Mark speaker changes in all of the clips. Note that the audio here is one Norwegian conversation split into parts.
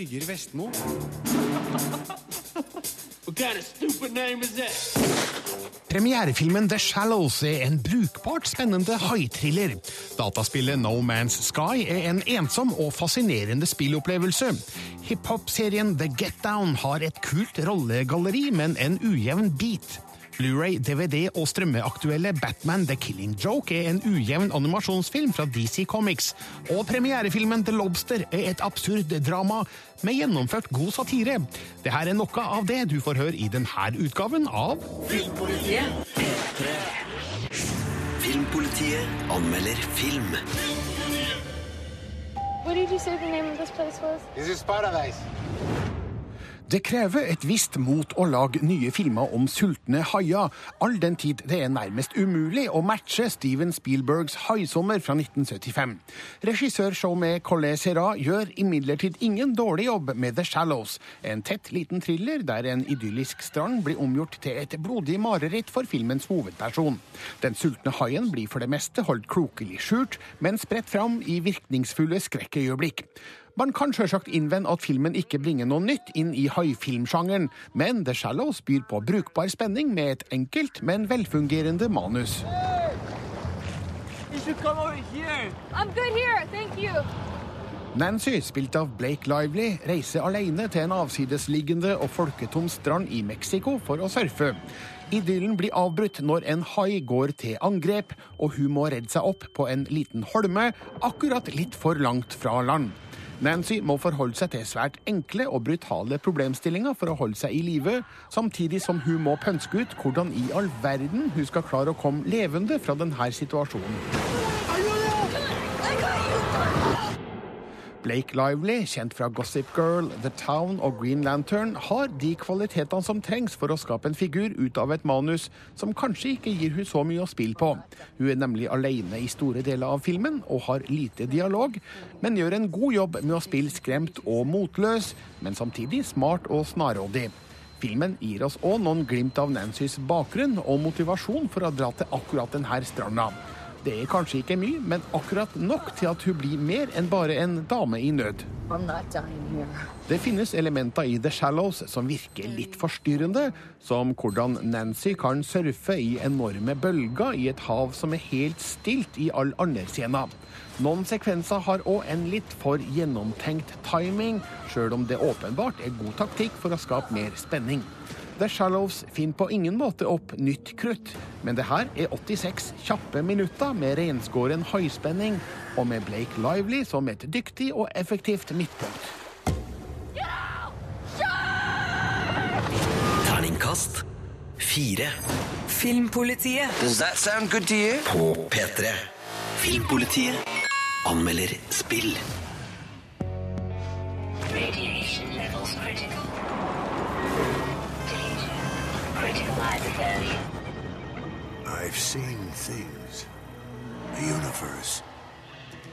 Speaker 1: Birger Vestmo. Premierefilmen The Shallows er en brukbart spennende haitriller. Dataspillet No Man's Sky er en ensom og fascinerende spillopplevelse. Hiphop-serien The Get Down har et kult rollegalleri, men en ujevn beat. Blu-ray, DVD og strømmeaktuelle Batman The Killing Joke er en ujevn animasjonsfilm fra DC Comics. Og premierefilmen The Lobster er et absurd drama med gjennomført god satire. Det her er noe av det du får høre i denne utgaven av
Speaker 2: Filmpolitiet. Filmpolitiet anmelder film.
Speaker 3: What did you say the name of this place was?
Speaker 4: This is paradise.
Speaker 1: Det krever et visst mot å lage nye filmer om sultne haier, all den tid det er nærmest umulig å matche Steven Spielbergs 'Haisommer' fra 1975. Regissør Jaumet Collet Serra gjør imidlertid ingen dårlig jobb med The Shallows, en tett liten thriller der en idyllisk strand blir omgjort til et blodig mareritt for filmens hovedperson. Den sultne haien blir for det meste holdt klokelig skjult, men spredt fram i virkningsfulle skrekkøyeblikk. Man kan sjølsagt innvende at filmen ikke bringer noe nytt inn i haifilmsjangeren, men The Shallows byr på brukbar spenning med et enkelt, men velfungerende manus. Nancy, spilt av Blake Lively, reiser alene til en avsidesliggende og folketom strand i Mexico for å surfe. Idyllen blir avbrutt når en hai går til angrep, og hun må redde seg opp på en liten holme, akkurat litt for langt fra land. Nancy må forholde seg til svært enkle og brutale problemstillinger for å holde seg i live, samtidig som hun må pønske ut hvordan i all verden hun skal klare å komme levende fra denne situasjonen. Blake Lively, kjent fra Gossip Girl, The Town og Green Lantern, har de kvalitetene som trengs for å skape en figur ut av et manus som kanskje ikke gir hun så mye å spille på. Hun er nemlig alene i store deler av filmen og har lite dialog, men gjør en god jobb med å spille skremt og motløs, men samtidig smart og snarrådig. Filmen gir oss òg noen glimt av Nancys bakgrunn og motivasjon for å dra til akkurat denne stranda. Det er kanskje ikke mye, men akkurat nok til at hun blir mer enn bare en dame i nød. Det finnes elementer i The Shallows som virker litt forstyrrende, som hvordan Nancy kan surfe i enorme bølger i et hav som er helt stilt i all scener. Noen sekvenser har òg en litt for gjennomtenkt timing, sjøl om det åpenbart er god taktikk for å skape mer spenning. The Shallows finner på ingen måte opp nytt krutt, men det her er 86 kjappe minutter med renskåren høyspenning og med Blake Lively som et dyktig og effektivt midtpunkt.
Speaker 2: Terningkast fire.
Speaker 5: Filmpolitiet.
Speaker 2: Does that sound good to you? På P3. Filmpolitiet anmelder spill.
Speaker 6: Radiation levels critical.
Speaker 7: I've seen things. A universe.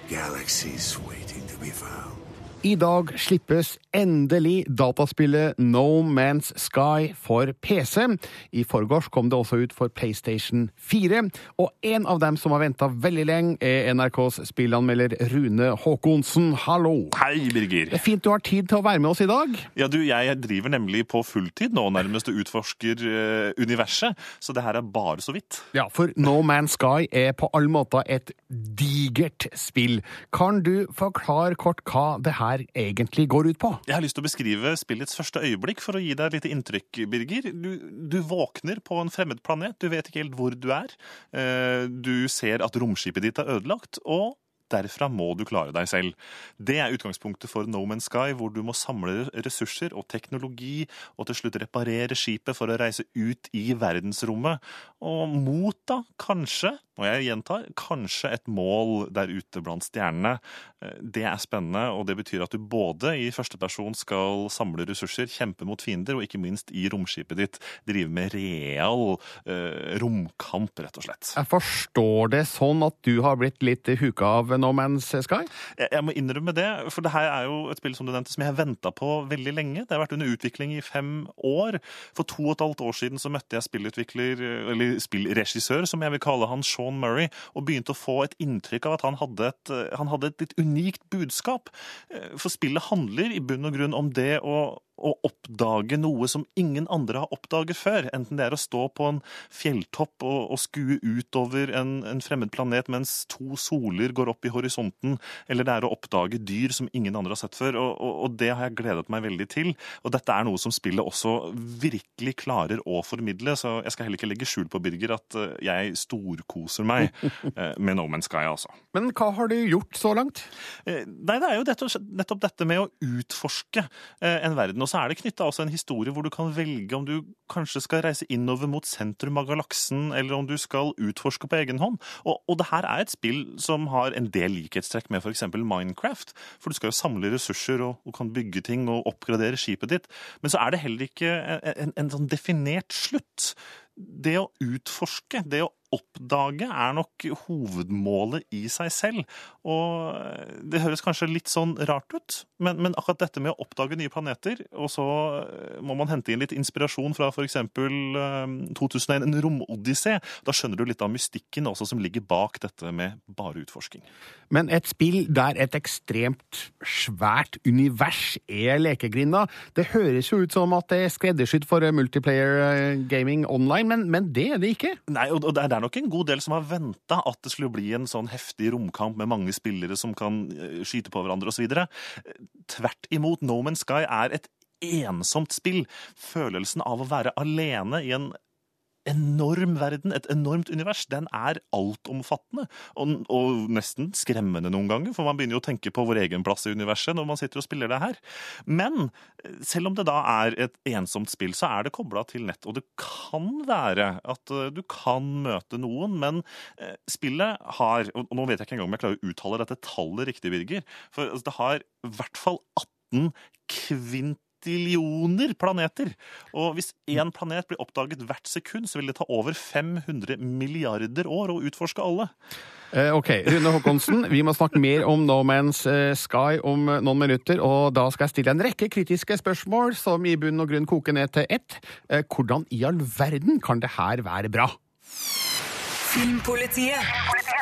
Speaker 7: Galaxies waiting to be found.
Speaker 1: I dag slippes endelig dataspillet No Man's Sky for PC. I forgårs kom det også ut for PlayStation 4. Og en av dem som har venta veldig lenge, er NRKs spillanmelder Rune Haakonsen. Hallo!
Speaker 8: Hei, Birger.
Speaker 1: Det er fint du har tid til å være med oss i dag.
Speaker 8: Ja, du, Jeg driver nemlig på fulltid nå nærmest og utforsker uh, universet, så det her er bare så vidt.
Speaker 1: Ja, for No Man's Sky er på alle måter et digert spill. Kan du forklare kort hva det her egentlig går ut på?
Speaker 8: Jeg har lyst til å beskrive spillets første øyeblikk for å gi deg et lite inntrykk, Birger. Du, du våkner på en fremmed planet, du vet ikke helt hvor du er. Eh, Du ser at romskipet ditt er ødelagt, og derfra må du klare deg selv. Det er utgangspunktet for No Man's Sky, hvor du må samle ressurser og teknologi, og til slutt reparere skipet for å reise ut i verdensrommet. Og mot, da, kanskje, og jeg gjentar, kanskje et mål der ute blant stjernene. Eh, Det er spennende, og det betyr at du både i første person skal samle ressurser, kjempe mot fiender, og ikke minst i romskipet ditt drive med real eh, romkamp, rett og slett.
Speaker 1: Jeg forstår det sånn at du har blitt litt huka av No Man's Sky?
Speaker 8: Jeg, må innrømme det, for det her er jo et spill som du nevnte, som jeg har venta på veldig lenge. Det har vært under utvikling i fem år. For to og et halvt år siden så møtte jeg spillutvikler, eller spillregissør, som jeg vil kalle han, Sean Murray, og begynte å få et inntrykk av at han hadde et, han hadde et litt unikt budskap. Eh, For spillet handler i bunn og grunn om det å å oppdage noe som ingen andre har oppdaget før. Enten det er å stå på en fjelltopp og, og skue utover en, en fremmed planet mens to soler går opp i horisonten, eller det er å oppdage dyr som ingen andre har sett før. Og, og, og det har jeg gledet meg veldig til. Og dette er noe som spillet også virkelig klarer å formidle, så jeg skal heller ikke legge skjul på, Birger, at eh, jeg storkoser meg eh, med No Man's Sky, altså.
Speaker 1: Men hva har du gjort så langt?
Speaker 8: Eh, Nei, det er jo nettopp dette med å utforske en verden. Og så er det knytta også en historie hvor du kan velge om du kanskje skal reise innover mot sentrum av galaksen, eller om du skal utforske på egen hånd. Og, og det her er et spill som har en del likhetstrekk med f.eks. Minecraft. For du skal jo samle ressurser og, og kan bygge ting og oppgradere skipet ditt. Men så er det heller ikke en, en, en sånn definert slutt. Det å utforske, det å oppdage, er nok hovedmålet i seg selv. Og det høres kanskje litt sånn rart ut, men, men akkurat dette med å oppdage nye planeter, og så må man hente inn litt inspirasjon fra f.eks. 2001, en romodyssé, da skjønner du litt av mystikken også som ligger bak dette med bare utforsking.
Speaker 1: Men et spill der et ekstremt svært univers er lekegrinda, det høres jo ut som at det er skreddersydd for multiplayer eh, gaming online, men, men det er det ikke.
Speaker 8: Nei, og og det er nok en god del som har venta at det skulle bli en sånn heftig romkamp med mange spillere som kan eh, skyte på hverandre osv. Tvert imot, No Man's Sky er et ensomt spill. Følelsen av å være alene i en enorm verden, et enormt univers, den er altomfattende. Og, og nesten skremmende noen ganger, for man begynner jo å tenke på vår egen plass i universet når man sitter og spiller det her. Men eh, selv om det da er et ensomt spill, så er det kobla til nett. Og det kan være at eh, du kan møte noen, men eh, spillet har Og nå vet jeg ikke engang om jeg klarer å uttale dette tallet riktig, Birger. For altså, det har i hvert fall 18 kvint kvintillioner planeter. Og hvis én planet blir oppdaget hvert sekund, så vil det ta over 500 milliarder år å utforske alle.
Speaker 1: Eh, ok, Rune Håkonsen, vi må snakke mer om No Man's eh, Sky om eh, noen minutter, og da skal jeg stille en rekke kritiske spørsmål som i bunn og grunn koker ned til ett. Hvordan i all verden kan det her være bra?
Speaker 5: Filmpolitiet.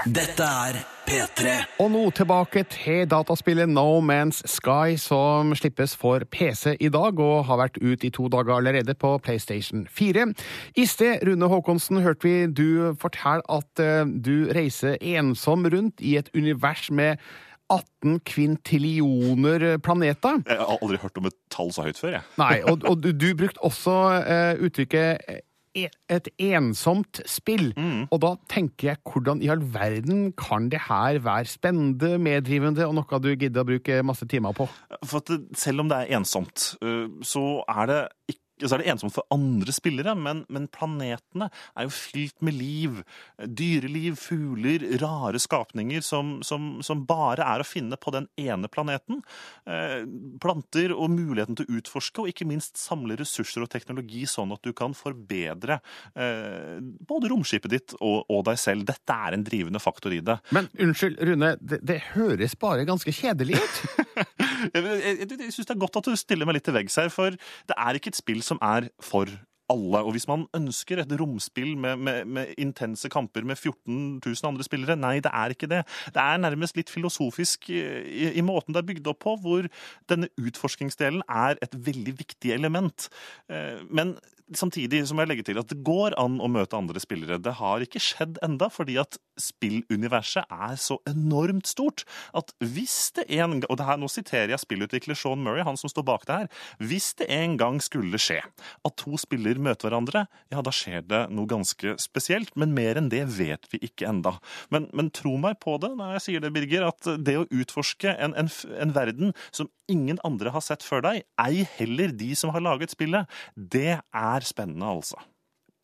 Speaker 2: Dette er P3.
Speaker 1: Og nå tilbake til dataspillet No Man's Sky, som slippes for PC i dag, og har vært ut i to dager allerede på PlayStation 4. I sted, Rune Håkonsen, hørte vi du fortelle at eh, du reiser ensom rundt i et univers med 18 kvintillioner planeter.
Speaker 8: Jeg har aldri hørt om et tall så høyt før, jeg.
Speaker 1: Nei, og, og du, du brukte også uh, uttrykket eh, et ensomt spill. Og da tenker jeg, hvordan i all verden kan det her være spennende, meddrivende og noe du gidder å bruke masse timer på?
Speaker 8: For at selv om det er ensomt, øh, så er det ikke så er det ensomt for andre spillere, men, men planetene er jo fylt med liv. Dyreliv, fugler, rare skapninger som, som, som bare er å finne på den ene planeten. Eh, planter og muligheten til å utforske, og ikke minst samle ressurser og teknologi sånn at du kan forbedre eh, både romskipet ditt og, og deg selv. Dette er en drivende faktor i det.
Speaker 1: Men unnskyld, Rune, det, det høres bare ganske kjedelig ut.
Speaker 8: Jeg, jeg, jeg, syns det er godt at du stiller meg litt til veggs her, for det er ikke et spill som er for alle. Og hvis man ønsker et romspill med, med, med intense kamper med 14 000 andre spillere, nei, det er ikke det. Det er nærmest litt filosofisk i, i, i måten det er bygd opp på, hvor denne utforskingsdelen er et veldig viktig element. Eh, Men samtidig så må jeg legge til at det går an å møte andre spillere. Det har ikke skjedd enda, fordi at spilluniverset er så enormt stort at hvis det en gang Og det her, nå siterer jeg spillutvikler Sean Murray, han som står bak det her. Hvis det en gang skulle skje at to spillere møter hverandre, ja, da skjer det noe ganske spesielt. Men mer enn det vet vi ikke enda. Men, men tro meg på det når jeg sier det, Birger, at det å utforske en, en, en verden som ingen andre har sett før deg, ei heller de som har laget spillet, det er spennende, altså.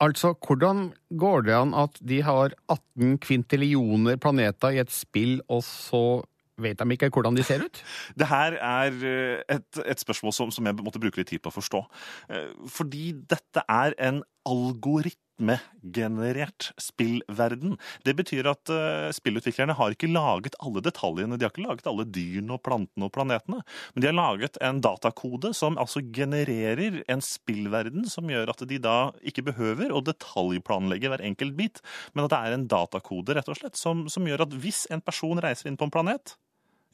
Speaker 1: Altså, hvordan går det an at de har 18 kvintillioner planeter i et spill, og så vet de ikke hvordan de ser ut?
Speaker 8: Det her er eh, et, et spørsmål som, som jeg måtte bruke litt tid på å forstå. Eh, Fordi dette er en algoritme algoritmegenerert spillverden. Det betyr at eh, spillutviklerne har ikke laget alle detaljene. De har ikke laget alle dyrene og plantene og planetene. Men de har laget en datakode som altså genererer en spillverden som gjør at de da ikke behøver å detaljplanlegge hver enkelt bit, men at det er en datakode rett og slett som, som gjør at hvis en person reiser inn på en planet,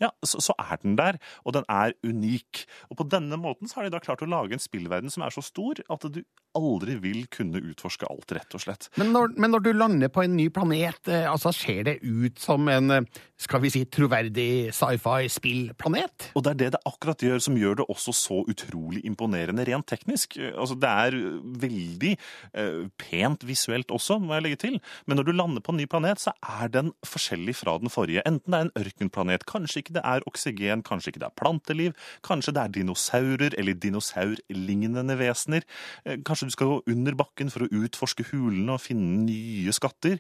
Speaker 8: ja, så, så er den der, og den er unik. Og på denne måten så har de da klart å lage en spillverden som er så stor at du aldri vil kunne utforske alt, rett og slett.
Speaker 1: Men når, men når du lander på en ny planet, eh, altså ser det ut som en, eh, skal vi si, troverdig sci-fi-spillplanet?
Speaker 8: Og det er det det akkurat gjør som gjør det også så utrolig imponerende rent teknisk. Altså, det er veldig eh, pent visuelt også, må jeg legge til. Men når du lander på en ny planet, så er den forskjellig fra den forrige. Enten det er en ørkenplanet, kanskje ikke det er oksygen, kanskje ikke det er planteliv, kanskje det er dinosaurer eller dinosaurlignende vesener. Eh, Kanskje du skal gå under bakken for å utforske hulene og finne nye skatter.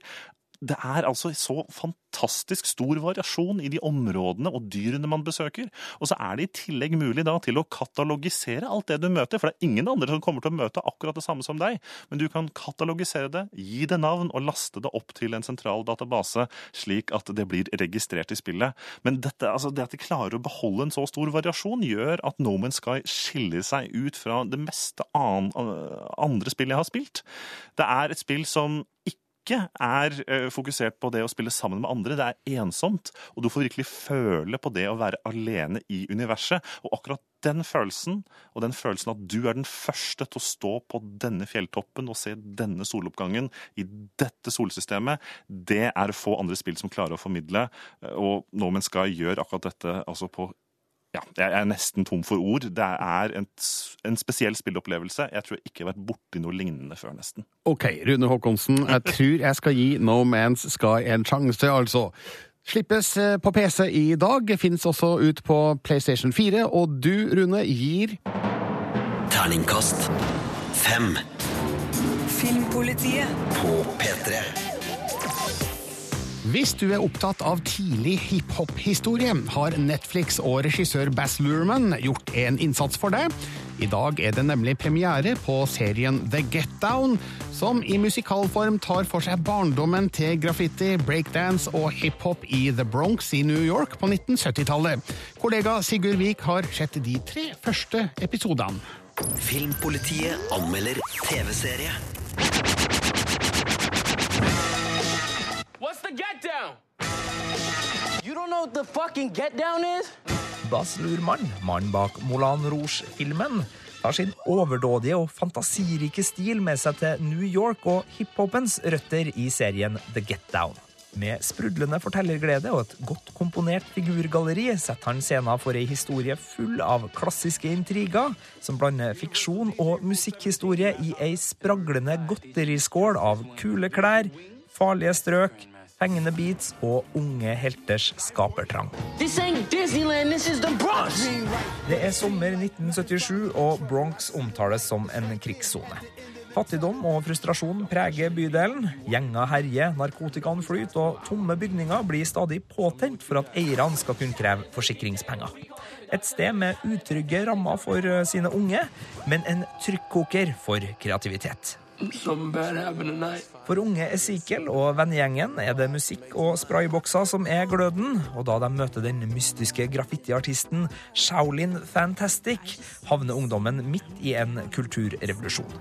Speaker 8: Det er altså så fantastisk stor variasjon i de områdene og dyrene man besøker. Og så er det i tillegg mulig da til å katalogisere alt det du møter, for det er ingen andre som kommer til å møte akkurat det samme som deg. Men du kan katalogisere det, gi det navn og laste det opp til en sentral database, slik at det blir registrert i spillet. Men dette, altså det at de klarer å beholde en så stor variasjon, gjør at No Man's Sky skiller seg ut fra det meste andre spill jeg har spilt. Det er et spill som ikke ikke er eh, fokusert på det å spille sammen med andre. Det er ensomt, og du får virkelig føle på det å være alene i universet. Og akkurat den følelsen, og den følelsen at du er den første til å stå på denne fjelltoppen og se denne soloppgangen i dette solsystemet, det er få andre spill som klarer å formidle. Og No Man's Sky gjør akkurat dette altså på ja, jeg er nesten tom for ord. Det er en, en spesiell spillopplevelse. Jeg tror jeg ikke har vært borti noe lignende før, nesten.
Speaker 1: Ok, Rune Håkonsen, jeg tror jeg skal gi No Man's Sky en sjanse, altså. Slippes eh, på PC i dag, fins også ut på PlayStation 4, og du, Rune, gir
Speaker 2: Terningkast fem
Speaker 5: Filmpolitiet.
Speaker 2: på P3.
Speaker 1: Hvis du er opptatt av tidlig hiphop-historie, har Netflix og regissør Bass Luhrmann gjort en innsats for deg. I dag er det nemlig premiere på serien The Get Down, som i musikalform tar for seg barndommen til graffiti, breakdance og hiphop i The Bronx i New York på 1970-tallet. Kollega Sigurd Vik har sett de tre første episodene.
Speaker 2: Filmpolitiet anmelder TV-serie.
Speaker 4: Get down? You don't know what the fucking get down is?
Speaker 9: Baz Luhrmann, mannen bak Moulin Rouge-filmen, tar sin overdådige og fantasirike stil med seg til New York og hiphopens røtter i serien The Get Down. Med sprudlende fortellerglede og et godt komponert figurgalleri setter han scenen for ei historie full av klassiske intriger, som blander fiksjon og musikkhistorie i ei spraglende godteriskål av kule klær, farlige strøk, fengende beats og unge helters skapertrang.
Speaker 4: This ain't Disneyland, this is the Bronx!
Speaker 9: Det er sommer 1977, og Bronx omtales som en krigssone. Fattigdom og frustrasjon preger bydelen. Gjenger herjer, narkotikaen flyter, og tomme bygninger blir stadig påtent for at eierne skal kunne kreve forsikringspenger. Et sted med utrygge rammer for eh, sine unge, men en trykkoker for kreativitet. For unge Ezekiel og vennegjengen er det musikk og spraybokser som er gløden, og da de møter den mystiske graffitiartisten Shaolin Fantastic, havner ungdommen midt i en kulturrevolusjon.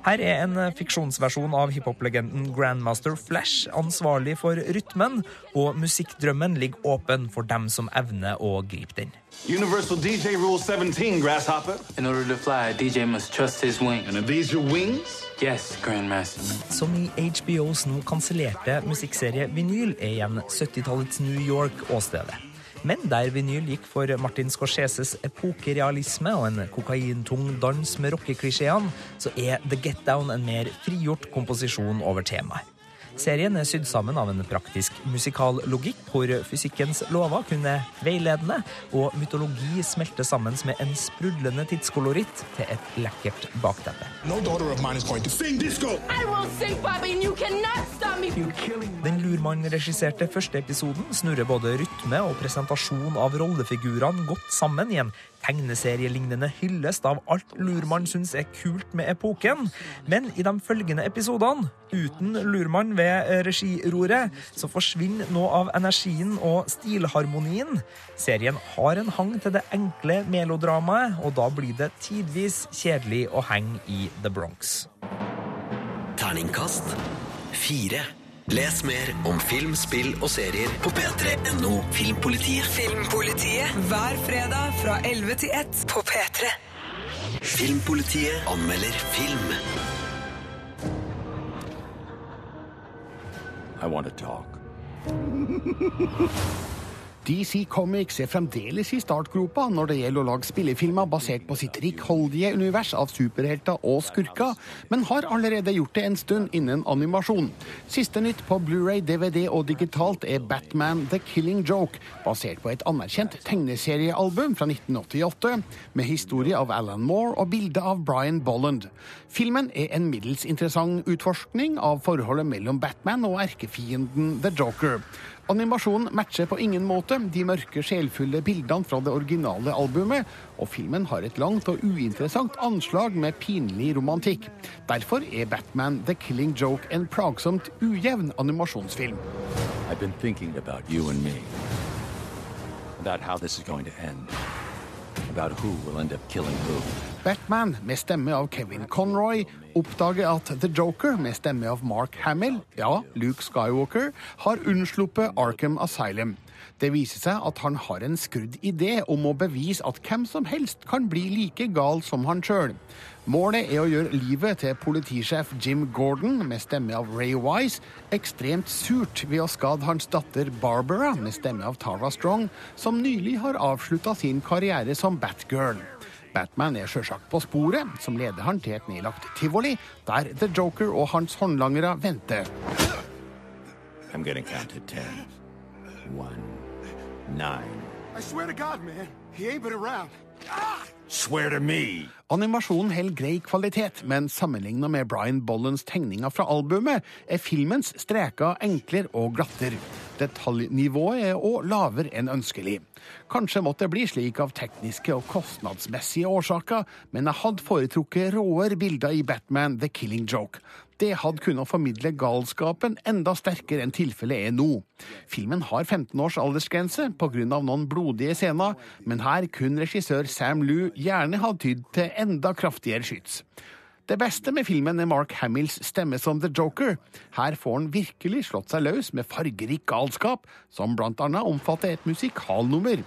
Speaker 9: Her er en fiksjonsversjon av hiphop-legenden Grandmaster Flash ansvarlig for rytmen, og musikkdrømmen ligger åpen for dem som evner å gripe den.
Speaker 10: Universal DJ Rule 17, Grasshopper.
Speaker 4: In order to fly, a DJ must trust his wing.
Speaker 10: And are these your wings?
Speaker 4: Yes, Grandmaster.
Speaker 9: Som i HBOs nå kansellerte musikkserie Vinyl er igjen 70-tallets New York åstedet. Men der vinyl gikk for Martin Scorseses epokerealisme og en kokaintung dans med rockeklisjeene, så er The Get Down en mer frigjort komposisjon over temaet. Serien er sydd sammen av en praktisk musikal logikk, hvor fysikkens lover kun er veiledende, og mytologi smelter sammen med en sprudlende tidskoloritt til et lekkert bakteppe.
Speaker 10: No.
Speaker 9: Den Lurmann-regisserte første episoden snurrer både rytme og presentasjon av rollefigurene godt sammen i en tegneserielignende hyllest av alt lurmann syns er kult med epoken. Men i de følgende episodene, uten lurmann ved regiroret, så forsvinner noe av energien og stilharmonien. Serien har en hang til det enkle melodramaet, og da blir det tidvis kjedelig å henge i The Bronx.
Speaker 2: Terningkast fire. Les mer om film, spill og serier på p3.no Filmpolitiet.
Speaker 5: Filmpolitiet hver fredag fra 11 til 1 på P3.
Speaker 2: Filmpolitiet anmelder film.
Speaker 11: I want to talk.
Speaker 1: DC Comics er fremdeles i startgropa når det gjelder å lage spillefilmer basert på sitt rikholdige univers av superhelter og skurker, men har allerede gjort det en stund innen animasjon. Siste nytt på Blu-ray, DVD og digitalt er Batman The Killing Joke, basert på et anerkjent tegneseriealbum fra 1988, med historie av Alan Moore og bilde av Brian Bolland. Filmen er en middels interessant utforskning av forholdet mellom Batman og erkefienden The Joker. Animasjonen matcher på ingen måte de mørke, sjelfulle bildene fra det originale albumet, og filmen har et langt og uinteressant anslag med pinlig romantikk. Derfor er Batman The Killing Joke en plagsomt ujevn animasjonsfilm.
Speaker 11: About how this is going to end. About who will end up killing who.
Speaker 1: Batman, med stemme av Kevin Conroy, oppdager at The Joker, med stemme av Mark Hamill, ja, Luke Skywalker, har unnsluppet Arkham Asylum. Det viser seg at han har en skrudd idé om å bevise at hvem som helst kan bli like gal som han sjøl. Målet er å gjøre livet til politisjef Jim Gordon, med stemme av Ray Wise, ekstremt surt ved å skade hans datter Barbara, med stemme av Tara Strong, som nylig har avslutta sin karriere som Batgirl. Batman er sjølsagt på sporet, som leder han til et nedlagt tivoli, der The Joker og hans håndlangere venter.
Speaker 11: I'm getting counted ten. One. Nine.
Speaker 7: I swear to God, man, he ain't been around.
Speaker 11: Me!
Speaker 1: Animasjonen holder grei kvalitet, men sammenligna med Brian Bollens tegninger fra albumet, er filmens streker enklere og glattere. Detaljnivået er òg lavere enn ønskelig. Kanskje måtte det bli slik av tekniske og kostnadsmessige årsaker, men jeg hadde foretrukket råere bilder i Batman The Killing Joke. Det hadde kunnet formidle galskapen enda sterkere enn tilfellet er nå. Filmen har 15 års aldersgrense pga. noen blodige scener, men her kun regissør Sam Lew gjerne ha tydd til enda kraftigere skyts. Det beste med filmen er Mark Hamills stemme som The Joker. Her får han virkelig slått seg løs med fargerik galskap, som blant annet omfatter et musikalnummer.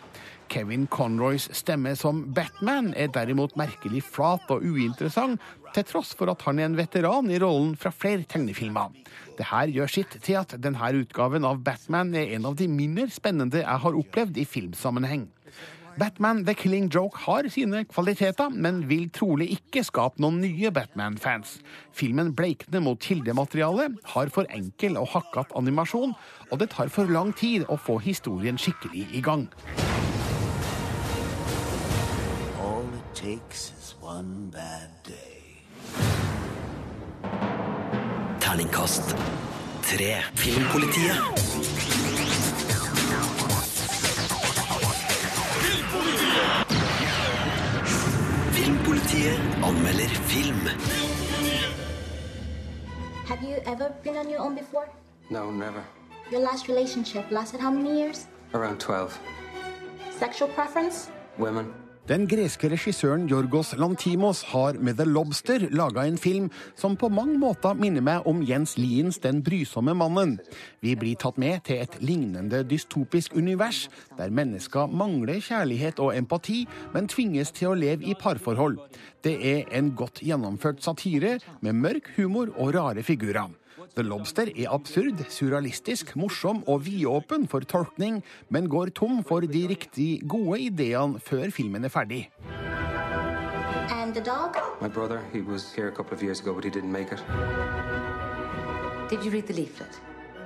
Speaker 1: Kevin Conroys stemme som Batman er derimot merkelig flat og uinteressant, til tross for at han er en veteran i rollen fra flere tegnefilmer. Det her gjør sitt til at denne utgaven av Batman er en av de mindre spennende jeg har opplevd i filmsammenheng. Batman The Killing Joke har sine kvaliteter, men vil trolig ikke skape noen nye Batman-fans. Filmen bleikner mot kildematerialet, har for enkel og hakkete animasjon, og det tar for lang tid å få historien skikkelig i gang.
Speaker 7: All it takes is one bad day.
Speaker 2: Terningkast tre. Filmpolitiet. Filmpolitiet anmelder film.
Speaker 12: Have you ever been on your own before?
Speaker 13: No, never.
Speaker 12: Your last relationship lasted how many years?
Speaker 13: Around 12.
Speaker 12: Sexual preference?
Speaker 13: Women.
Speaker 1: Den greske regissøren Jorgos Lantimos har med The Lobster laga en film som på mange måter minner meg om Jens Liens Den brysomme mannen. Vi blir tatt med til et lignende dystopisk univers, der mennesker mangler kjærlighet og empati, men tvinges til å leve i parforhold. Det er en godt gjennomført satire med mørk humor og rare figurer. The Lobster er absurd, surrealistisk, morsom og vidåpen for tolkning, men går tom for de riktig gode ideene før filmen er ferdig.
Speaker 12: And the dog?
Speaker 13: My brother, he was here a couple of years ago, but he didn't make it.
Speaker 14: Did you read the leaflet?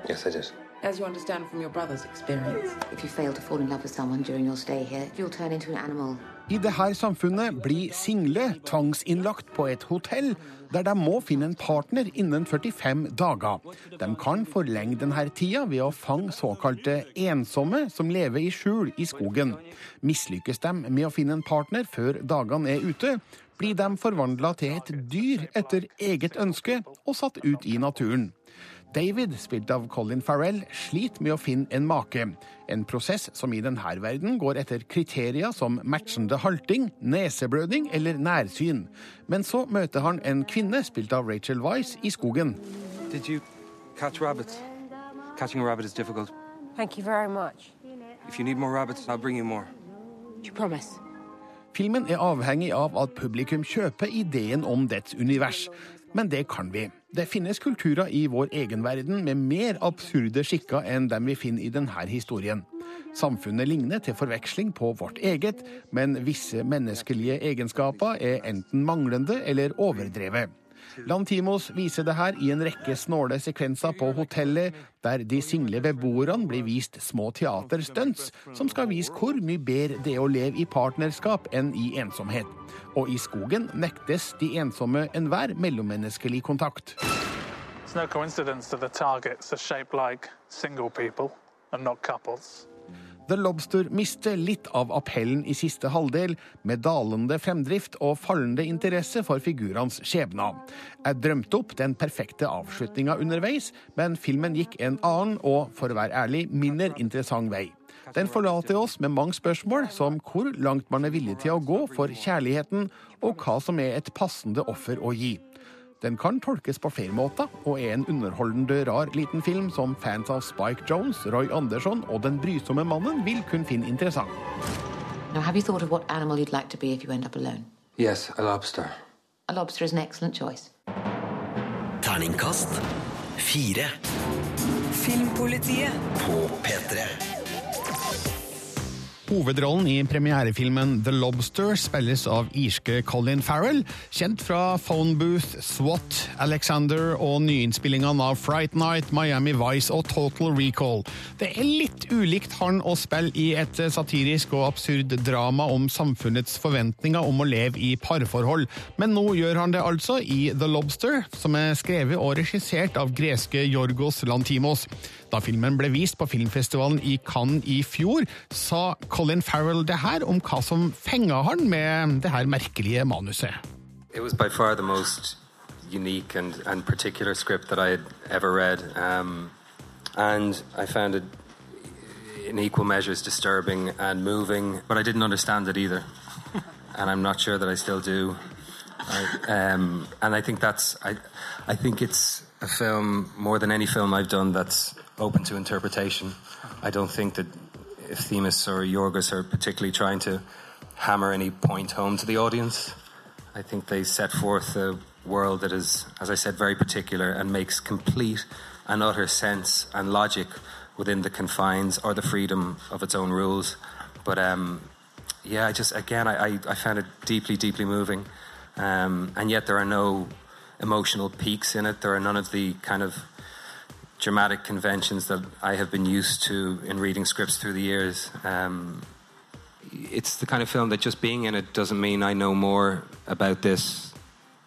Speaker 13: Yes, I did.
Speaker 14: As you understand from your brother's experience, if you fail to fall in love with someone during your stay here, you'll turn into an animal
Speaker 1: I dette samfunnet blir single tvangsinnlagt på et hotell der de må finne en partner innen 45 dager. De kan forlenge denne tida ved å fange såkalte ensomme som lever i skjul i skogen. Mislykkes de med å finne en partner før dagene er ute, blir de forvandla til et dyr etter eget ønske og satt ut i naturen. David, spilt av Colin Farrell, sliter med å finne en make. En prosess som i denne verden går etter kriterier som matchende halting, neseblødning eller nærsyn. Men så møter han en kvinne, spilt av Rachel Weisz, i skogen.
Speaker 13: Did you catch rabbits? Catching a rabbit is difficult.
Speaker 15: Thank you very much.
Speaker 13: If you need more rabbits, I'll bring you more.
Speaker 15: You promise?
Speaker 1: Filmen er avhengig av at publikum kjøper ideen om dets univers. Men det kan vi. Det finnes kulturer i vår egen verden med mer absurde skikker enn dem vi finner i denne historien. Samfunnet ligner til forveksling på vårt eget, men visse menneskelige egenskaper er enten manglende eller overdrevet. Lantimos viser det her i en rekke snåle sekvenser på hotellet, der de single beboerne blir vist små teaterstunts som skal vise hvor mye bedre det er å leve i partnerskap enn i ensomhet. Og i skogen nektes de ensomme enhver mellommenneskelig kontakt.
Speaker 16: It's no coincidence that the targets are shaped like single people and not couples.
Speaker 1: The Lobster mister litt av appellen i siste halvdel, med dalende fremdrift og fallende interesse for figurenes skjebner. Jeg drømte opp den perfekte avslutninga underveis, men filmen gikk en annen og, for å være ærlig, mindre interessant vei. Den forlater oss med mange spørsmål, som hvor langt man er villig til å gå for kjærligheten, og hva som er et passende offer å gi. Den kan tolkes på flere måter, og er en underholdende rar liten film som fans av Spike Jones, Roy Andersson og Den brysomme mannen vil kunne finne interessant.
Speaker 14: Now, have you thought of what animal you'd like to be if you end up alone?
Speaker 13: Yes, a lobster.
Speaker 14: A lobster is an excellent choice.
Speaker 2: Terningkast 4.
Speaker 5: Filmpolitiet.
Speaker 2: på P3.
Speaker 1: Hovedrollen i premierefilmen The Lobster spilles av irske Colin Farrell, kjent fra Phone Booth, SWAT, Alexander og nyinnspillingene av Fright Night, Miami Vice og Total Recall. Det er litt ulikt han å spille i et satirisk og absurd drama om samfunnets forventninger om å leve i parforhold, men nå gjør han det altså i The Lobster, som er skrevet og regissert av greske Jorgos Lantimos. Da filmen ble vist på filmfestivalen i Cannes i fjor, sa Colin Farrell det her om hva som fenga han med det her merkelige manuset.
Speaker 13: It was by far the most unique and, and particular script that I had ever read. Um, and I found it in equal measures disturbing and moving, but I didn't understand it either. and I'm not sure that I still do. I, um, and I think that's, I, I think it's a film, more than any film I've done, that's open to interpretation. I don't think that if Themis or Yorgos are particularly trying to hammer any point home to the audience. I think they set forth a world that is, as I said, very particular and makes complete and utter sense and logic within the confines or the freedom of its own rules. But um, yeah, I just again, I, I, I found it deeply, deeply moving, um, and yet there are no emotional peaks in it. There are none of the kind of dramatic conventions that I have been used to in reading scripts through the years. Um, it's the kind of film that just being in it doesn't mean I know more about this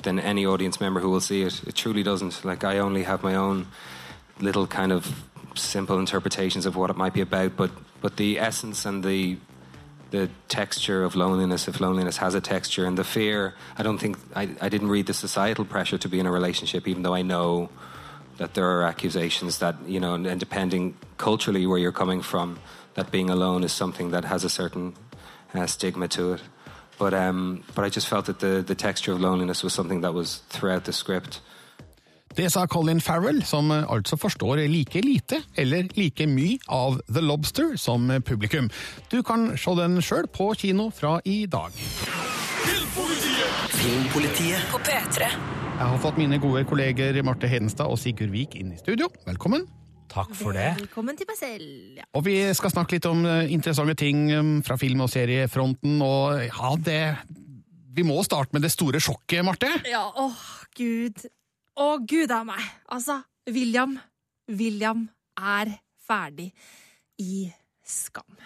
Speaker 13: than any audience member who will see it. It truly doesn't. Like I only have my own little kind of simple interpretations of what it might be about, but but the essence and the the texture of loneliness, if loneliness has a texture, and the fear. I don't think I, I didn't read the societal pressure to be in a relationship, even though I know that there are accusations that you know, and, and depending culturally where you're coming from, that being alone is something that has a certain uh, stigma to it. But um, but I just felt that the the texture of loneliness was something that was throughout the script.
Speaker 1: Det sa Colin Farrell, som altså forstår like lite eller like mye av The Lobster som publikum. Du kan se den sjøl på kino fra i dag.
Speaker 2: Filmpolitiet
Speaker 5: På P3.
Speaker 1: Jeg har fått mine gode kolleger Marte Hedenstad og Sigurd Vik inn i studio. Velkommen.
Speaker 9: Takk for det.
Speaker 17: Velkommen til meg selv. Ja.
Speaker 1: Og vi skal snakke litt om eh, interessante ting eh, fra film- og seriefronten, og ja, det Vi må starte med det store sjokket, Marte.
Speaker 17: Ja, åh, gud. Å, gud a meg. Altså, William William er ferdig i Skam.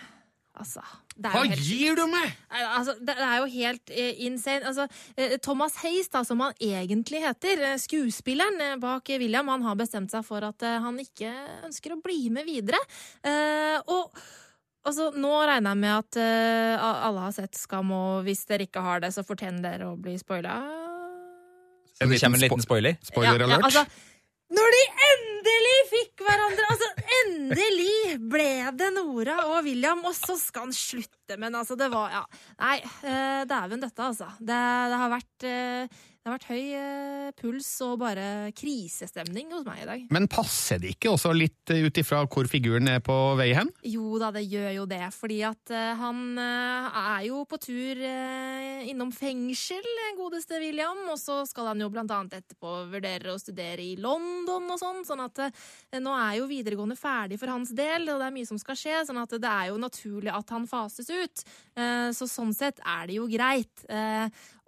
Speaker 17: Altså
Speaker 1: Hva
Speaker 17: helt
Speaker 1: gir du meg?!
Speaker 17: Altså, det er jo helt eh, insane. Altså, eh, Thomas Hays, da, som han egentlig heter, eh, skuespilleren eh, bak William, han har bestemt seg for at eh, han ikke ønsker å bli med videre. Eh, og altså, nå regner jeg med at alle har sett Skam, og hvis dere ikke har det, så fortjener dere å bli spoila.
Speaker 9: Det kommer en liten spoiler?
Speaker 1: Spoiler
Speaker 17: Ja,
Speaker 1: alert.
Speaker 17: ja, altså, når de endelig fikk hverandre! Altså, endelig ble det Nora og William, og så skal han slutte. Men altså, det var Ja. Nei, eh, dæven døtte, altså. Det, det har vært eh, det har vært høy eh, puls og bare krisestemning hos meg i dag.
Speaker 1: Men passer det ikke også litt eh, ut ifra hvor figuren er på vei hen?
Speaker 17: Jo da, det gjør jo det, fordi at eh, han er jo på tur innom fengsel, godeste William, og så skal han jo blant annet etterpå vurdere å studere i London og sånn, sånn at nå er jo videregående ferdig for hans del, og det er mye som skal skje, sånn at det er jo naturlig at han fases ut. Så sånn sett er det jo greit.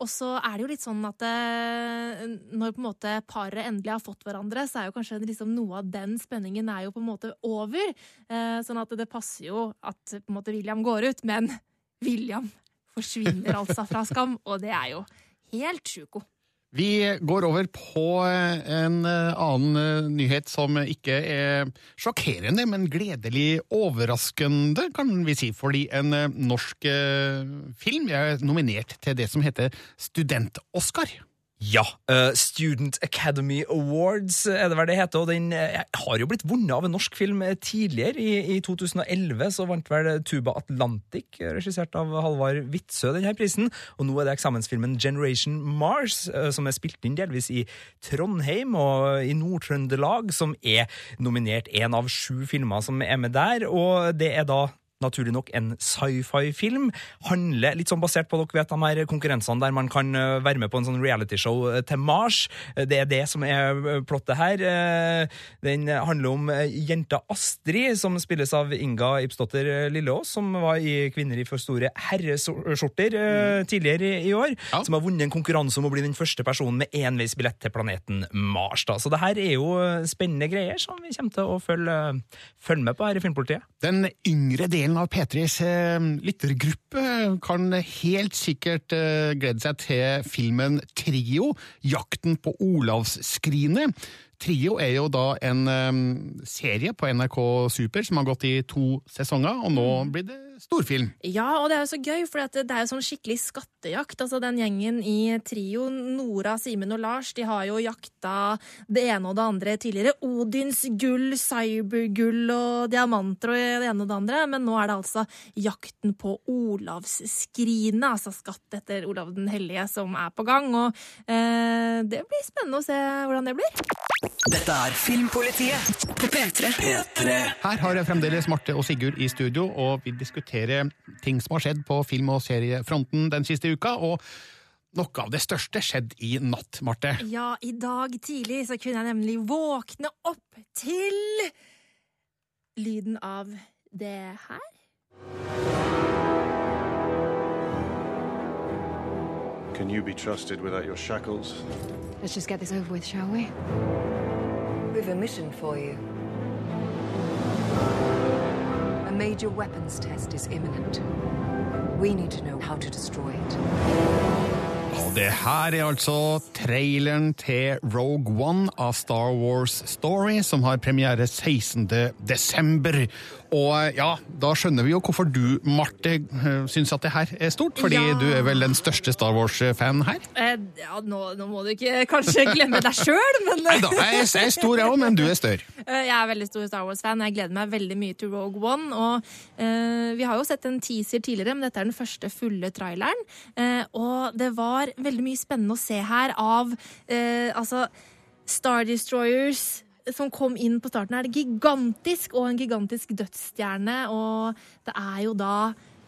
Speaker 17: Og så er det jo litt sånn at når på en måte paret endelig har fått hverandre, så er jo kanskje liksom noe av den spenningen er jo på en måte over. Eh, sånn at det passer jo at på en måte William går ut, men William forsvinner altså fra Skam, og det er jo helt sjuko.
Speaker 1: Vi går over på eh, en eh, annen eh, nyhet som ikke er sjokkerende, men gledelig overraskende, kan vi si. Fordi en eh, norsk eh, film er nominert til det som heter Student-Oscar.
Speaker 9: Ja. Uh, Student Academy Awards er det vel det heter. Og den uh, har jo blitt vunnet av en norsk film eh, tidligere. I, I 2011 så vant vel Tuba Atlantic, eh, regissert av Halvard Witzøe, denne prisen. Og nå er det eksamensfilmen Generation Mars, uh, som er spilt inn delvis i Trondheim og i Nord-Trøndelag, som er nominert en av sju filmer som er med der. Og det er da naturlig nok en sci-fi-film. Handler litt sånn basert på dere vet, de her konkurransene der man kan eh, være med på en sånn realityshow eh, til Mars. Eh, Det er det som er plottet her. Den handler om jenta Astrid, som spilles av Inga Ibsdotter Lilleås, som var i Kvinner i for store herreskjorter eh, tidligere i, år. år. Som har vunnet en konkurranse om å bli den første personen med enveisbillett til planeten Mars. Da. Så det her er jo spennende greier som vi kommer til å følge, følge med på her i Filmpolitiet.
Speaker 1: Den yngre delen av P3s eh, lyttergruppe kan helt sikkert eh, glede seg til filmen Trio, Jakten på Olavsskrinet. Trio er jo da en um, serie på NRK Super som har gått i to sesonger, og nå blir det storfilm.
Speaker 17: Ja, og det er jo så gøy, for det er jo sånn skikkelig skattejakt. Altså, den gjengen i trio, Nora, Simen og Lars, de har jo jakta det ene og det andre tidligere. Odins gull, cybergull og diamanter og det ene og det andre. Men nå er det altså jakten på Olavsskrinet, altså skatt etter Olav den hellige, som er på gang. Og eh, det blir spennende å se hvordan det blir.
Speaker 2: Dette er
Speaker 5: Filmpolitiet på P3.
Speaker 2: P3.
Speaker 1: Her har jeg fremdeles Marte og Sigurd i studio, og vi diskuterer ting som har skjedd på film- og seriefronten den siste uka. og noe av det største skjedde i natt, Marte.
Speaker 17: Ja, i dag tidlig så kunne jeg nemlig våkne opp til lyden av det her.
Speaker 18: Can you be trusted without your shackles?
Speaker 14: Let's just get this over with, shall we?
Speaker 5: We've a mission for you. A major weapons test is imminent. We need to know how to destroy it.
Speaker 1: Og det her er altså traileren til Rogue One av Star Wars Story, som har premiere 16. Og ja, da skjønner vi jo hvorfor du, Marte, syns at det her er stort. Fordi
Speaker 17: Ja.
Speaker 1: du er vel den største Star Wars-fan her?
Speaker 17: Eh, ja, nå, nå må du ikke kanskje glemme deg sjøl, men
Speaker 1: Nei da, jeg jeg er stor jeg òg, men du er større.
Speaker 17: Eh, Jeg er veldig stor Star Wars-fan. Jeg gleder meg veldig mye til Rogue One. Og eh, Vi har jo sett en teaser tidligere, men dette er den første fulle traileren. Eh, og det var veldig mye spennende å se her av eh, altså Star Destroyers som kom inn på starten, er det gigantisk, og en gigantisk dødsstjerne. Og det er jo da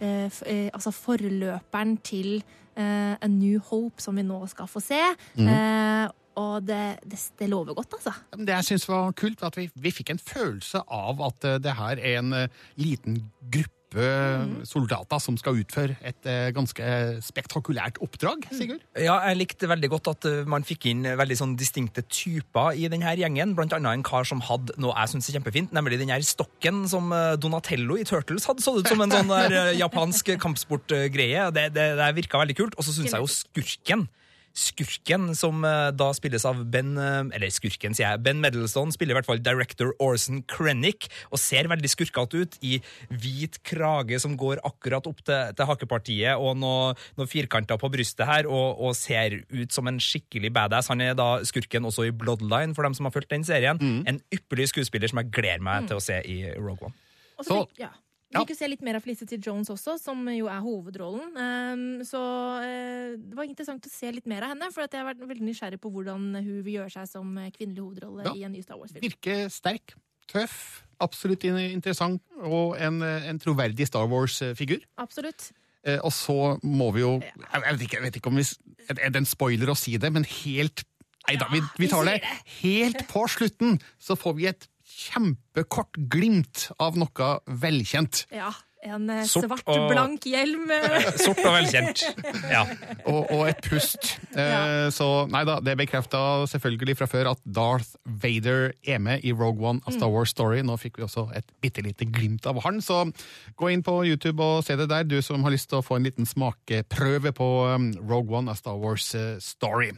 Speaker 17: eh, f eh, altså forløperen til eh, A New Hope som vi nå skal få se.
Speaker 1: Mm.
Speaker 17: Eh, og det, det, det lover godt, altså.
Speaker 1: Det jeg syns var kult, var at vi, vi fikk en følelse av at eh, det her er en eh, liten gruppe knappe soldater som skal utføre et eh, ganske spektakulært oppdrag, Sigurd?
Speaker 9: Ja, jeg likte veldig godt at uh, man fikk inn veldig sånn distinkte typer i denne gjengen. Blant annet en kar som hadde noe jeg synes er kjempefint, nemlig den her stokken som uh, Donatello i Turtles hadde. Så ut som en sånn der japansk kampsportgreie. Det, det, det virka veldig kult. Og så syns jeg jo skurken Skurken, som uh, da spilles av Ben uh, Eller skurken, sier jeg. Ben Medelson spiller i hvert fall director Orson Krennic og ser veldig skurkete ut i hvit krage som går akkurat opp til, til hakepartiet, og noen noe firkanter på brystet her, og, og, ser ut som en skikkelig badass. Han er da skurken også i Bloodline, for dem som har fulgt den serien. Mm. En ypperlig skuespiller som jeg gleder meg mm. til å se i Rogue One.
Speaker 17: Så, ja. Vi fikk jo se litt mer av Felicity Jones også, som jo er hovedrollen. Um, så uh, det var interessant å se litt mer av henne, for jeg har vært veldig nysgjerrig på hvordan hun vil gjøre seg som kvinnelig hovedrolle ja. i en ny Star Wars-film.
Speaker 1: Virker sterk, tøff, absolutt interessant, og en, en troverdig Star Wars-figur.
Speaker 17: Absolutt.
Speaker 1: Uh, og så må vi jo jeg vet, ikke, jeg vet ikke om vi Er det en spoiler å si det, men helt Nei da, vi, vi tar det. Helt på slutten så får vi et kjempekort glimt av noe velkjent.
Speaker 17: Ja. En eh, svart, og... blank hjelm.
Speaker 9: Sort og velkjent. Ja.
Speaker 1: og, og, et pust. Ja. Eh, så nei da, det er bekrefta selvfølgelig fra før at Darth Vader er med i Rogue One av Star mm. Wars Story. Nå fikk vi også et bitte lite glimt av han, så gå inn på YouTube og se det der, du som har lyst til å få en liten smakeprøve på um, Rogue One av Star Wars uh, Story.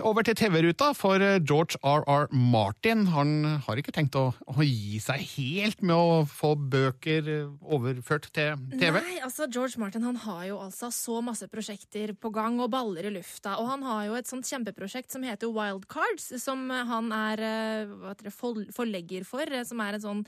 Speaker 1: Over til TV-ruta, for George R.R. Martin han har ikke tenkt å, å gi seg helt med å få bøker overført overført til TV?
Speaker 17: Nei, altså George Martin han har jo altså så masse prosjekter på gang og baller i lufta. Og han har jo et sånt kjempeprosjekt som heter Wild Cards, som han er det, forlegger for. Som er et sånn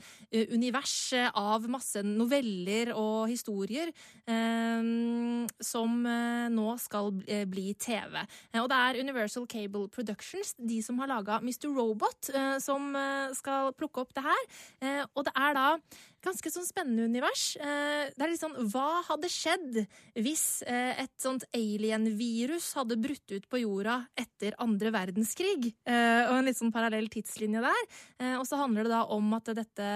Speaker 17: univers av masse noveller og historier eh, som nå skal bli TV. Og det er Universal Cable Productions, de som har laga Mr. Robot, som skal plukke opp det her. Og det er da ganske sånn spennende univers. Eh, det er litt sånn Hva hadde skjedd hvis eh, et sånt alien-virus hadde brutt ut på jorda etter andre verdenskrig? Eh, og en litt sånn parallell tidslinje der. Og så handler det da om at dette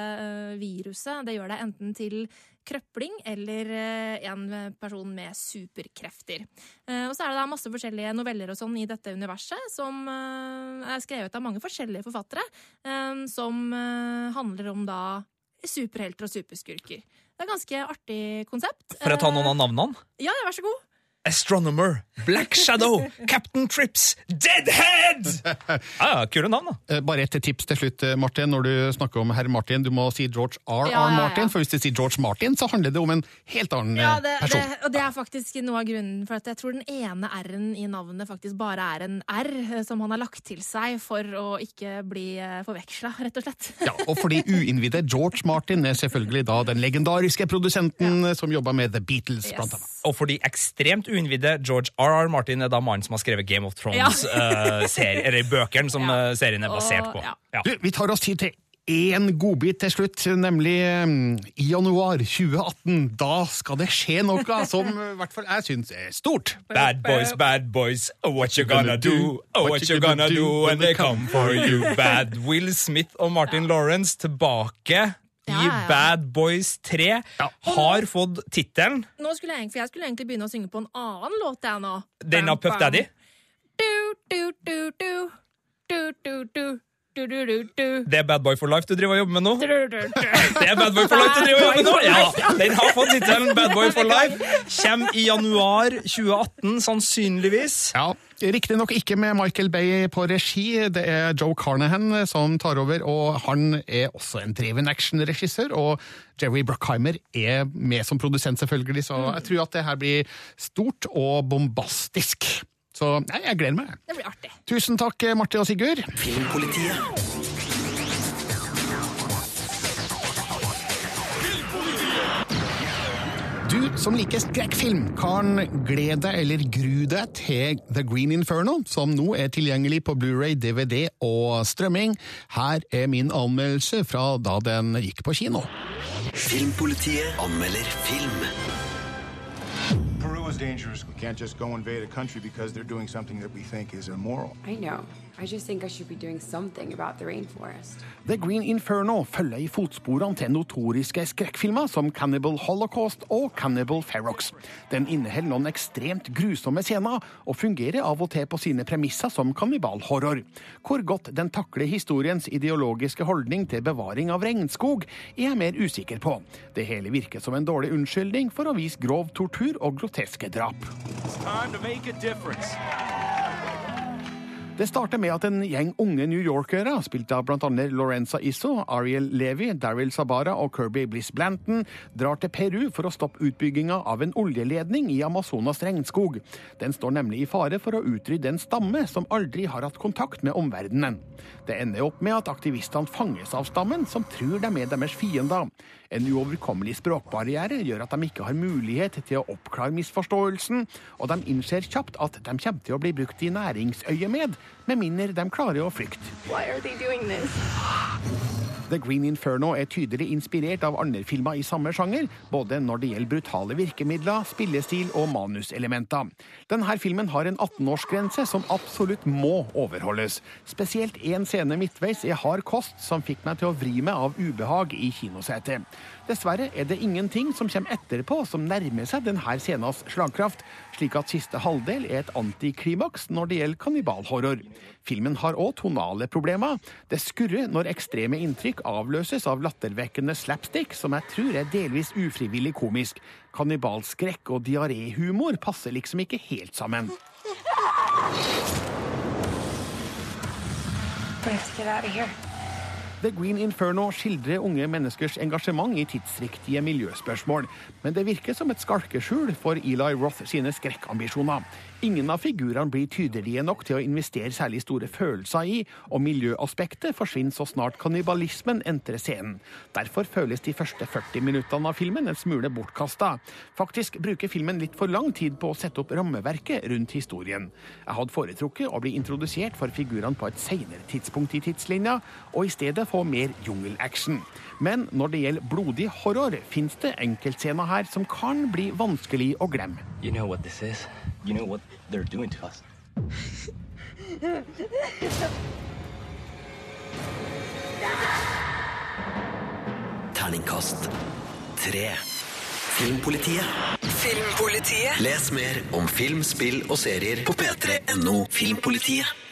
Speaker 17: viruset det gjør deg enten til krøpling eller en person med superkrefter. Og så er det da masse forskjellige noveller og sånn i dette universet som er skrevet av mange forskjellige forfattere, som handler om da superhelter og superskurker. Det er et ganske artig konsept.
Speaker 9: For å ta noen av navnene?
Speaker 17: Ja, vær så god.
Speaker 9: Astronomer, Black Shadow, Captain Trips, Deadhead! Ah, kule navn, da.
Speaker 1: Eh, bare et tips til slutt, eh, Martin. Når du snakker om herr Martin, du må si George R.R. Ja, ja, ja. Martin. For hvis du sier George Martin, så handler det om en helt annen
Speaker 17: ja, det,
Speaker 1: eh, person.
Speaker 17: Det, og det er faktisk noe av grunnen for at jeg tror den ene R-en i navnet faktisk bare er en R som han har lagt til seg for å ikke bli forveksla, rett og slett.
Speaker 1: Ja, og for de uinnvidde, George Martin er selvfølgelig da den legendariske produsenten som jobba med The Beatles, yes. blant annet.
Speaker 9: Og for de ekstremt uinnvidde, George R.R. Martin er da mannen som har skrevet Game of Thrones, ja. uh, eller bøkene som ja. uh, serien er basert på.
Speaker 1: Ja. Du, vi tar oss tid til én godbit til slutt, nemlig um, i januar 2018. Da skal det skje noe som i hvert fall jeg syns er stort.
Speaker 9: Bad boys, bad boys, oh, what you gonna do? Oh, what you gonna do when they come for you? Bad Will Smith og Martin Lawrence tilbake ja, ja. Bad Boys 3 har fått tittelen
Speaker 17: Nå skulle jeg, for jeg skulle egentlig begynne å synge på en annen låt, jeg nå.
Speaker 9: Den av Puff Daddy?
Speaker 17: Du, du, du, du. Du, du, du.
Speaker 9: Det er Bad Boy for Life du driver og jobber med nå? Det er Bad Boy for Life du driver og jobber med nå! Ja, Den har fått tittelen Bad Boy for Life. Kjem i januar 2018, sannsynligvis.
Speaker 1: Ja, Riktignok ikke med Michael Bay på regi. Det er Joe Carnahan som tar over, og han er også en dreven actionregissør. Og Jerry Bruckheimer er med som produsent, selvfølgelig, så jeg tror at det her blir stort og bombastisk. Så jeg gleder meg.
Speaker 17: Det blir artig.
Speaker 1: Tusen takk, Marte og Sigurd.
Speaker 2: Filmpolitiet.
Speaker 1: Du som liker skrekkfilm, kan glede deg eller grue deg til The Green Inferno, som nå er tilgjengelig på Blu-ray, DVD og strømming. Her er min anmeldelse fra da den gikk på kino.
Speaker 2: Filmpolitiet anmelder film.
Speaker 18: is dangerous. We can't just go invade a country because they're doing something that we think is immoral.
Speaker 15: I know. I just think I should be doing something about the rainforest.
Speaker 1: The Green Inferno følger i fotsporene til notoriske skrekkfilmer som Cannibal Holocaust og Cannibal Ferox. Den inneholder noen ekstremt grusomme scener, og fungerer av og til på sine premisser som kannibalhorror. Hvor godt den takler historiens ideologiske holdning til bevaring av regnskog, er jeg mer usikker på. Det hele virker som en dårlig unnskyldning for å vise grov tortur og groteske drap.
Speaker 19: It's time to make a difference.
Speaker 1: Det starter med at en gjeng unge New Yorkere, spilt av bl.a. Lorenza Isso, Ariel Levy, Daryl Sabara og Kirby Bliss Blanton, drar til Peru for å stoppe utbygginga av en oljeledning i Amazonas regnskog. Den står nemlig i fare for å utrydde en stamme som aldri har hatt kontakt med omverdenen. Det ender opp med at aktivistene fanges av stammen, som tror de er deres fiender. En uoverkommelig språkbarriere gjør at de ikke har mulighet til å oppklare misforståelsen, og de innser kjapt at de kommer til å bli brukt i næringsøyemed, med mindre de klarer å flykte. The Green Inferno er tydelig inspirert av andre filmer i samme sjanger, både når det gjelder brutale virkemidler, spillestil og manuselementer. Denne filmen har en 18-årsgrense som absolutt må overholdes. Spesielt én scene midtveis er hard kost som fikk meg til å vri meg av ubehag i kinosetet. Dessverre er det ingenting som kommer etterpå som nærmer seg denne scenas slagkraft, slik at siste halvdel er et antiklimaks når det gjelder kannibalhorror. Filmen har òg tonale problemer. Det skurrer når ekstreme inntrykk avløses av lattervekkende slapstick, som jeg tror er delvis ufrivillig komisk. Kannibalskrekk og diaréhumor passer liksom ikke helt sammen.
Speaker 15: We have to get out of here.
Speaker 1: The Green Inferno skildrer unge menneskers engasjement i tidsriktige miljøspørsmål, men det virker som et skalkeskjul for Eli Roth sine skrekkambisjoner. Ingen av figurene blir tydelige nok til å investere særlig store følelser i, og miljøaspektet forsvinner så snart kannibalismen entrer scenen. Derfor føles de første 40 minuttene av filmen en smule bortkasta. Faktisk bruker filmen litt for lang tid på å sette opp rammeverket rundt historien. Jeg hadde foretrukket å bli introdusert for figurene på et senere tidspunkt i tidslinja, og i stedet få mer jungelaction. Men når det gjelder blodig horror, fins det enkeltscener her som kan bli vanskelig å glemme.
Speaker 20: You know what this is? You know what they're doing to us?
Speaker 2: Terningkast tre. Filmpolitiet.
Speaker 21: Filmpolitiet.
Speaker 2: Les mer om film, spill og serier på p3.no Filmpolitiet.